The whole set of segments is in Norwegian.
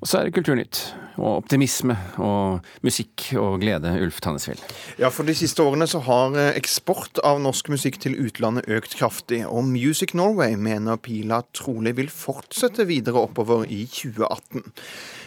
Og så er det Kulturnytt og optimisme og musikk og glede, Ulf Tannesvild. Ja, for de siste årene så har eh, eksport av norsk musikk til utlandet økt kraftig, og Music Norway mener pila trolig vil fortsette videre oppover i 2018.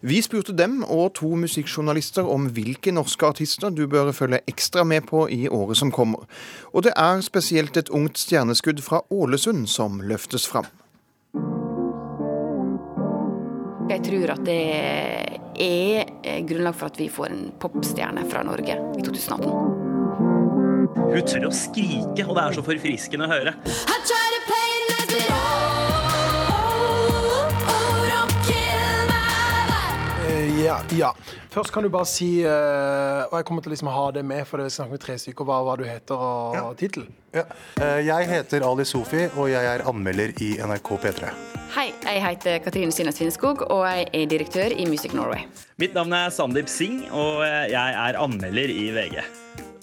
Vi spurte dem og to musikkjournalister om hvilke norske artister du bør følge ekstra med på i året som kommer. Og det er spesielt et ungt stjerneskudd fra Ålesund som løftes fram. Jeg tror at det er grunnlag for at vi får en popstjerne fra Norge i 2018. Hun tør å skrike, og det er så forfriskende å høre. Eh, ja, ja. Først kan du bare si, uh, og jeg kommer til liksom å ha det med, for vi snakker med tre stykker, hva, hva du heter og ja. tittel. Ja. Uh, jeg heter Ali Sofi, og jeg er anmelder i NRK P3. Hei, jeg heter Katrine Synnes Finnskog, og jeg er direktør i Music Norway. Mitt navn er Sandeep Singh, og jeg er anmelder i VG.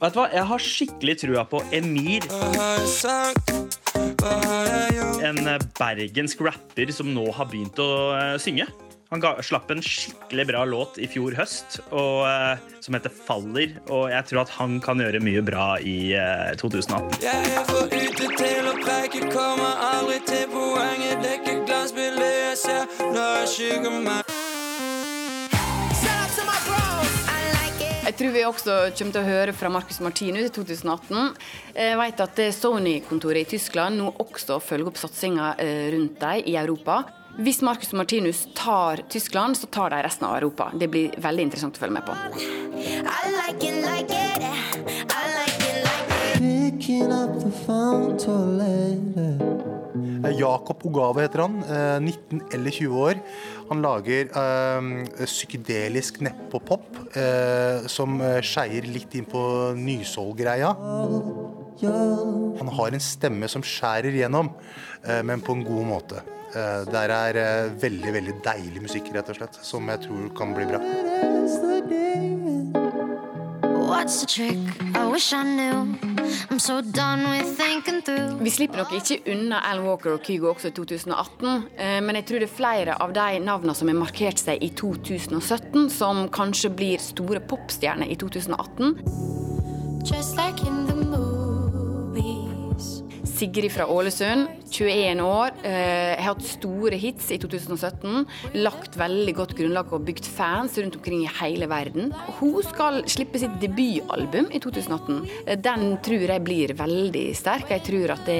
Vet du hva, Jeg har skikkelig trua på Emir. En bergensk rapper som nå har begynt å synge. Han ga, slapp en skikkelig bra låt i fjor høst og, uh, som heter 'Faller'. Og jeg tror at han kan gjøre mye bra i uh, 2018. Jeg er for ute til å preike, kommer aldri til poenget. Det er ikke jeg ser når jeg tror vi også kommer til å høre fra Marcus Martinus i 2018. Jeg vet at Sony-kontoret i Tyskland nå også følger opp satsinga eh, rundt dem i Europa. Hvis Marcus Martinus tar Tyskland, så tar de resten av Europa. Det blir veldig interessant å følge med på. Jakob Ogave heter han. 19 eh, eller 20 år. Han lager øh, psykedelisk neppopop øh, som skeier litt inn på nysoul-greia. Han har en stemme som skjærer gjennom, men på en god måte. Det er veldig veldig deilig musikk, rett og slett, som jeg tror kan bli bra. Vi slipper nok ikke unna Al Walker og Kygo også i 2018, eh, men jeg tror det er flere av de navnene som har markert seg i 2017, som kanskje blir store popstjerner i 2018. Just like in the Sigrid fra Ålesund, 21 år. Eh, har hatt store hits i 2017. Lagt veldig godt grunnlag og bygd fans rundt omkring i hele verden. Hun skal slippe sitt debutalbum i 2018. Eh, den tror jeg blir veldig sterk. Jeg tror at det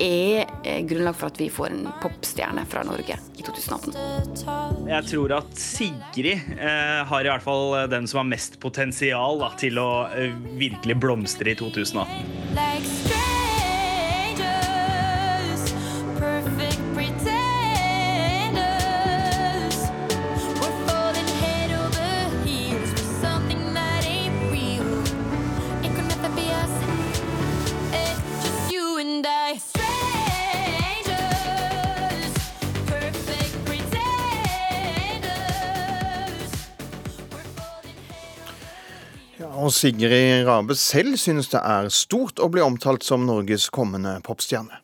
er eh, grunnlag for at vi får en popstjerne fra Norge i 2018. Jeg tror at Sigrid eh, har i hvert fall den som har mest potensial til å eh, virkelig blomstre i 2018. Og Sigrid Rabe selv synes det er stort å bli omtalt som Norges kommende popstjerne.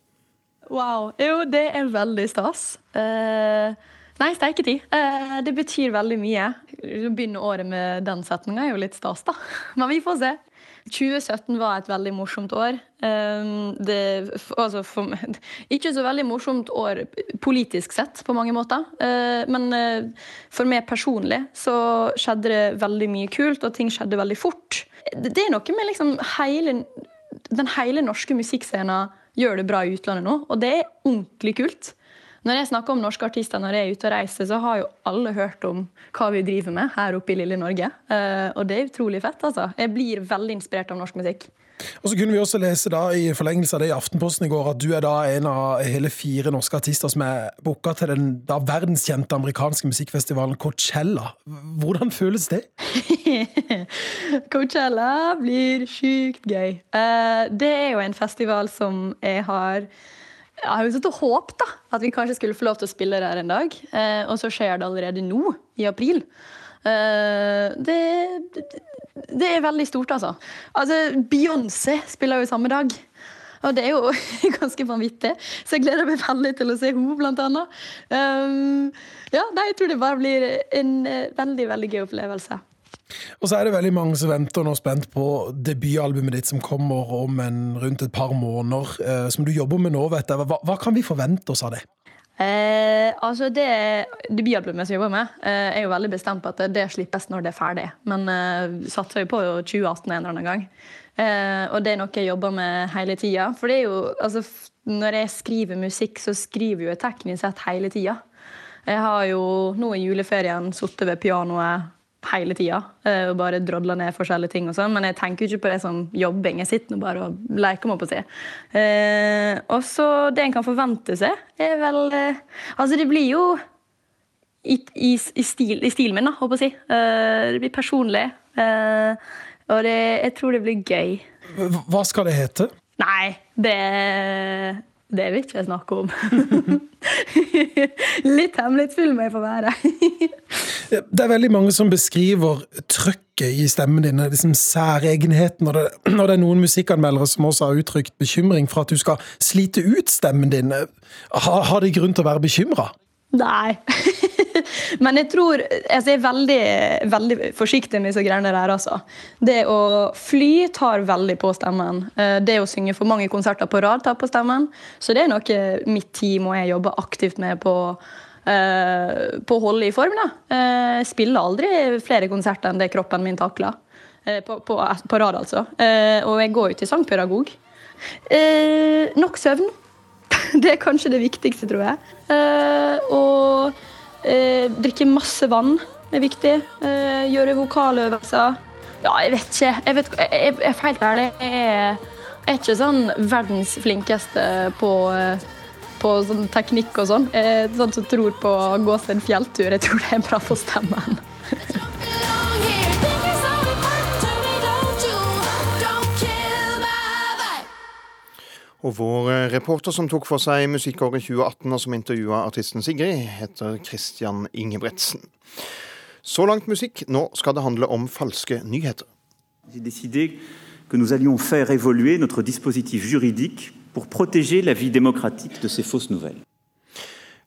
Wow. Jo, det er veldig stas. Uh, nei, steiketid. Uh, det betyr veldig mye. Å begynne året med den setninga er jo litt stas, da. Men vi får se. 2017 var et veldig morsomt år. Ehm, det, altså for, ikke så veldig morsomt år politisk sett, på mange måter. Ehm, men eh, for meg personlig så skjedde det veldig mye kult, og ting skjedde veldig fort. Det er noe med liksom hele Den hele norske musikkscenen gjør det bra i utlandet nå, og det er ordentlig kult. Når jeg snakker om norske artister når jeg er ute og reiser, så har jo alle hørt om hva vi driver med her oppe i lille Norge. Uh, og det er utrolig fett, altså. Jeg blir veldig inspirert av norsk musikk. Og så kunne vi også lese da i forlengelse av det i Aftenposten i går at du er da en av hele fire norske artister som er booka til den da verdenskjente amerikanske musikkfestivalen Coachella. Hvordan føles det? Coachella blir sjukt gøy. Uh, det er jo en festival som jeg har jeg har jo satt og håpet da, at vi kanskje skulle få lov til å spille der en dag. Eh, og så skjer det allerede nå, i april. Eh, det, det, det, er veldig stort, altså. Altså, Beyoncé spiller jo samme dag. Og det er jo ganske vanvittig. Så jeg gleder meg veldig til å se henne, blant annet. Um, ja, nei, jeg tror det bare blir en uh, veldig, veldig gøy opplevelse. Og så er det veldig mange som venter nå spent på debutalbumet ditt som kommer om en, rundt et par måneder, eh, som du jobber med nå, vet jeg. Hva, hva kan vi forvente oss av det? Eh, altså det Debutalbumet som jeg jobber med, eh, er jo veldig bestemt på at det slippes når det er ferdig. Men eh, satser jo på 2018 en eller annen gang. Eh, og det er noe jeg jobber med hele tida. For det er jo, altså, når jeg skriver musikk, så skriver jeg teknisk sett hele tida. Jeg har jo nå i juleferien sittet ved pianoet hele tida eh, og bare drodla ned forskjellige ting. og sånn, Men jeg tenker jo ikke på det som jobbing. Jeg sitter nå bare og leker, må på å si. Eh, og så det en kan forvente seg, er vel eh, Altså, det blir jo i, i, i, stil, i stilen min, da, håper jeg å si. Eh, det blir personlig. Og det, jeg tror det blir gøy. Hva skal det hete? Nei, det det vil ikke jeg snakke om. Litt hemmelighetsfull må jeg få være. det er veldig mange som beskriver trøkket i stemmen din, liksom særegenheten. Og det, og det er noen musikkanmeldere som også har uttrykt bekymring for at du skal slite ut stemmen din. Har, har de grunn til å være bekymra? Nei. Men jeg tror altså Jeg er veldig, veldig forsiktig med disse greiene der, altså. Det å fly tar veldig på stemmen. Eh, det å synge for mange konserter på rad tar på stemmen. Så det er noe mitt team og jeg jobber aktivt med på, på å holde i form. da. Jeg spiller aldri flere konserter enn det kroppen min takler. Uh, på, på, på, rad, altså. og jeg går jo til sangpedagog. nok søvn. Det er kanskje det viktigste, tror jeg. og Eh, drikke masse vann er viktig. Eh, gjøre vokaløvelser. Ja, jeg vet ikke. Jeg, vet, jeg, jeg er helt ærlig. Jeg er, ikke sånn verdens flinkeste på, eh, på sånn teknikk og sånn. Er sånn som tror på å gå seg en fjelltur. Jeg tror det er bra for stemmen. Og vår eh, reporter som tok for seg musikkåret 2018 og som intervjua artisten Sigrid, heter Christian Ingebretsen. Så langt musikk. Nå skal det handle om falske nyheter. que nous allions faire évoluer notre dispositif juridique pour protéger la vie démocratique de ces fausses nouvelles.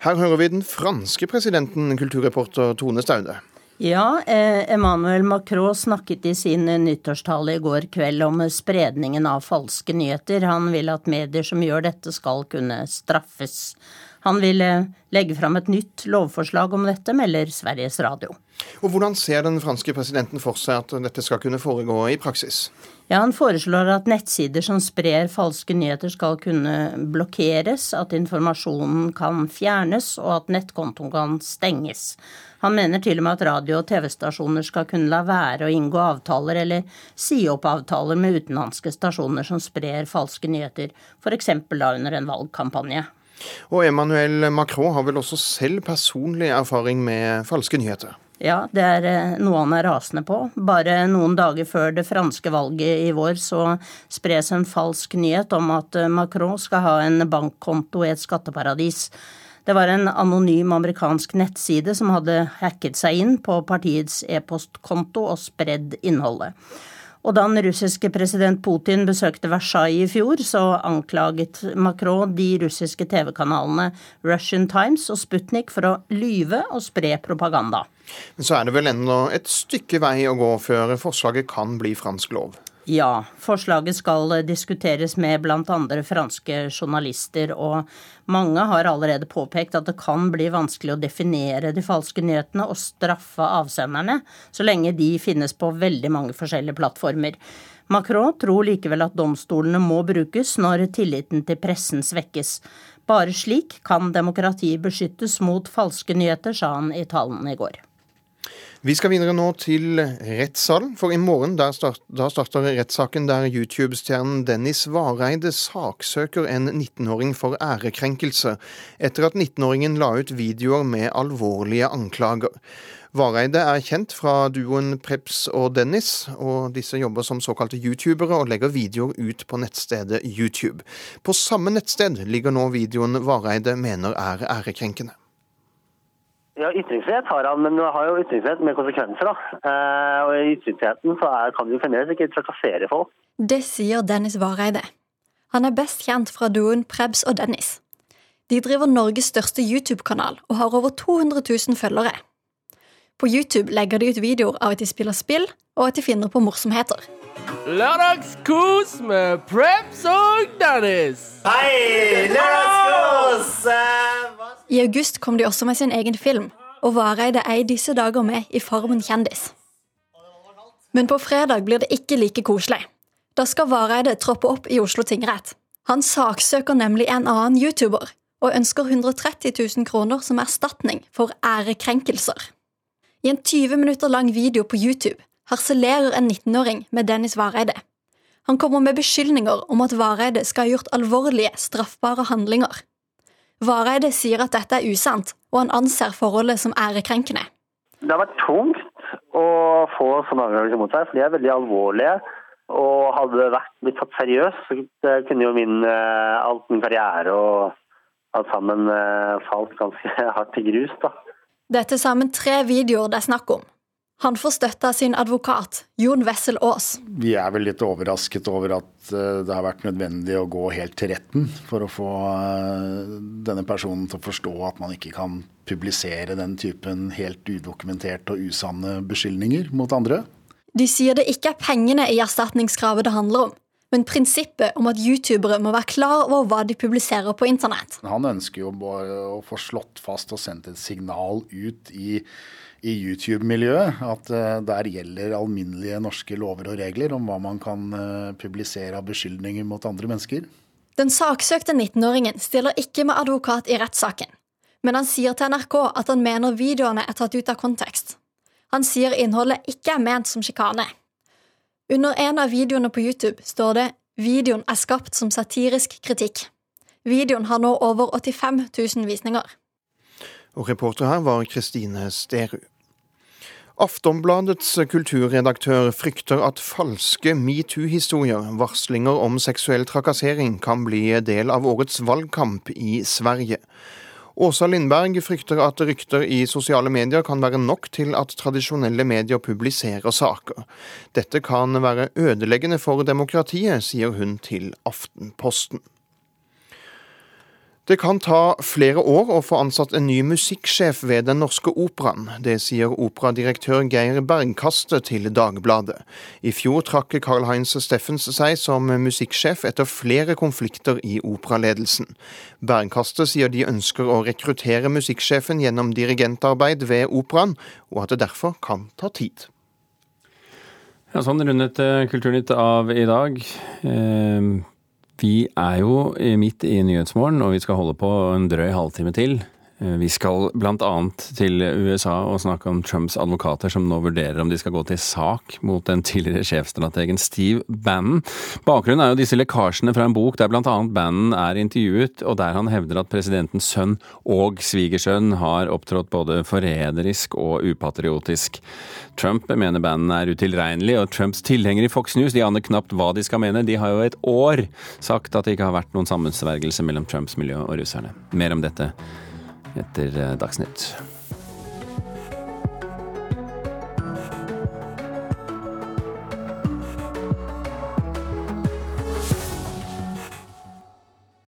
Her hører vi den franske presidenten, kulturreporter Tone Staude. Ja, eh, Emmanuel Macron snakket i sin nyttårstale i går kveld om spredningen av falske nyheter. Han vil at medier som gjør dette skal kunne straffes. Han vil eh, legge fram et nytt lovforslag om dette, melder Sveriges Radio. Og Hvordan ser den franske presidenten for seg at dette skal kunne foregå i praksis? Ja, Han foreslår at nettsider som sprer falske nyheter skal kunne blokkeres, at informasjonen kan fjernes og at nettkontoen kan stenges. Han mener til og med at radio- og TV-stasjoner skal kunne la være å inngå avtaler eller si opp avtaler med utenlandske stasjoner som sprer falske nyheter, f.eks. da under en valgkampanje. Og Emmanuel Macron har vel også selv personlig erfaring med falske nyheter? Ja, det er eh, noe han er rasende på. Bare noen dager før det franske valget i vår så spres en falsk nyhet om at eh, Macron skal ha en bankkonto i et skatteparadis. Det var en anonym amerikansk nettside som hadde hacket seg inn på partiets e-postkonto og spredd innholdet. Og da den russiske president Putin besøkte Versailles i fjor, så anklaget Macron de russiske TV-kanalene Russian Times og Sputnik for å lyve og spre propaganda. Men så er det vel ennå et stykke vei å gå før forslaget kan bli fransk lov? Ja, forslaget skal diskuteres med bl.a. franske journalister, og mange har allerede påpekt at det kan bli vanskelig å definere de falske nyhetene og straffe avsenderne, så lenge de finnes på veldig mange forskjellige plattformer. Macron tror likevel at domstolene må brukes når tilliten til pressen svekkes. Bare slik kan demokratiet beskyttes mot falske nyheter, sa han i talen i går. Vi skal videre nå til rettssalen, for i morgen start, da starter rettssaken der YouTube-stjernen Dennis Vareide saksøker en 19-åring for ærekrenkelse, etter at 19-åringen la ut videoer med alvorlige anklager. Vareide er kjent fra duoen Preps og Dennis, og disse jobber som såkalte youtubere og legger videoer ut på nettstedet YouTube. På samme nettsted ligger nå videoen Vareide mener er ærekrenkende. Ja, Ytringsfrihet har han, men det har jo ytringsfrihet med konsekvenser. da. Eh, og I ytringsfriheten så er, kan du fremdeles ikke trakassere folk. Det sier Dennis Vareide. Han er best kjent fra duoen Prebz og Dennis. De driver Norges største YouTube-kanal og har over 200 000 følgere. På YouTube legger de ut videoer av at de spiller spill, og at de finner på morsomheter. Lørdagskos med Prebz og Dennis. Hei! Lørdagskos! I august kom de også med sin egen film, og Vareide er i disse dager med i Farmen kjendis. Men på fredag blir det ikke like koselig. Da skal Vareide troppe opp i Oslo tingrett. Han saksøker nemlig en annen YouTuber, og ønsker 130 000 kroner som erstatning for ærekrenkelser. I en 20 minutter lang video på YouTube harselerer en 19-åring med Dennis Vareide. Han kommer med beskyldninger om at Vareide skal ha gjort alvorlige, straffbare handlinger. Vareide sier at dette er usant, og han anser forholdet som ærekrenkende. Det har vært tungt å få sånne anklagelser mot seg, for de er veldig alvorlige. Og hadde det blitt tatt seriøst, så kunne jo min, eh, alt min karriere og alt sammen eh, falt ganske hardt til grus. da. Det er til sammen tre videoer det er snakk om. Han får støtte av sin advokat, Jon Wessel Aas. Vi er vel litt overrasket over at eh, det har vært nødvendig å gå helt til retten for å få eh, denne personen til å forstå at man ikke kan publisere den typen helt udokumenterte og usanne beskyldninger mot andre. De sier det ikke er pengene i erstatningskravet det handler om, men prinsippet om at youtubere må være klar over hva de publiserer på internett. Han ønsker jo bare å få slått fast og sendt et signal ut i, i YouTube-miljøet at uh, der gjelder alminnelige norske lover og regler om hva man kan uh, publisere av beskyldninger mot andre mennesker. Den saksøkte 19-åringen stiller ikke med advokat i rettssaken, men han sier til NRK at han mener videoene er tatt ut av kontekst. Han sier innholdet ikke er ment som sjikane. Under en av videoene på YouTube står det 'Videoen er skapt som satirisk kritikk'. Videoen har nå over 85 000 visninger. Og reporter her var Kristine Sterud. Aftonbladets kulturredaktør frykter at falske metoo-historier, varslinger om seksuell trakassering, kan bli del av årets valgkamp i Sverige. Åsa Lindberg frykter at rykter i sosiale medier kan være nok til at tradisjonelle medier publiserer saker. Dette kan være ødeleggende for demokratiet, sier hun til Aftenposten. Det kan ta flere år å få ansatt en ny musikksjef ved Den Norske Operaen. Det sier operadirektør Geir Bergkaste til Dagbladet. I fjor trakk Carl-Heinz Steffens seg som musikksjef etter flere konflikter i operaledelsen. Bergkaste sier de ønsker å rekruttere musikksjefen gjennom dirigentarbeid ved operaen, og at det derfor kan ta tid. Ja, sånn rundet eh, Kulturnytt av i dag. Eh, vi er jo midt i Nyhetsmorgen, og vi skal holde på en drøy halvtime til. Eh, vi skal bl.a. til USA og snakke om Trumps advokater som nå vurderer om de skal gå til sak mot den tidligere sjefstrategen Steve Bannon. Bakgrunnen er jo disse lekkasjene fra en bok der bl.a. Bannon er intervjuet, og der han hevder at presidentens sønn og svigersønn har opptrådt både forræderisk og upatriotisk. Trump mener Bannon er utilregnelig, og Trumps tilhengere i Fox News de aner knapt hva de skal mene. De har jo et år sagt at det ikke har vært noen sammensvergelse mellom Trumps miljø og russerne. Mer om dette etter eh, Dagsnytt.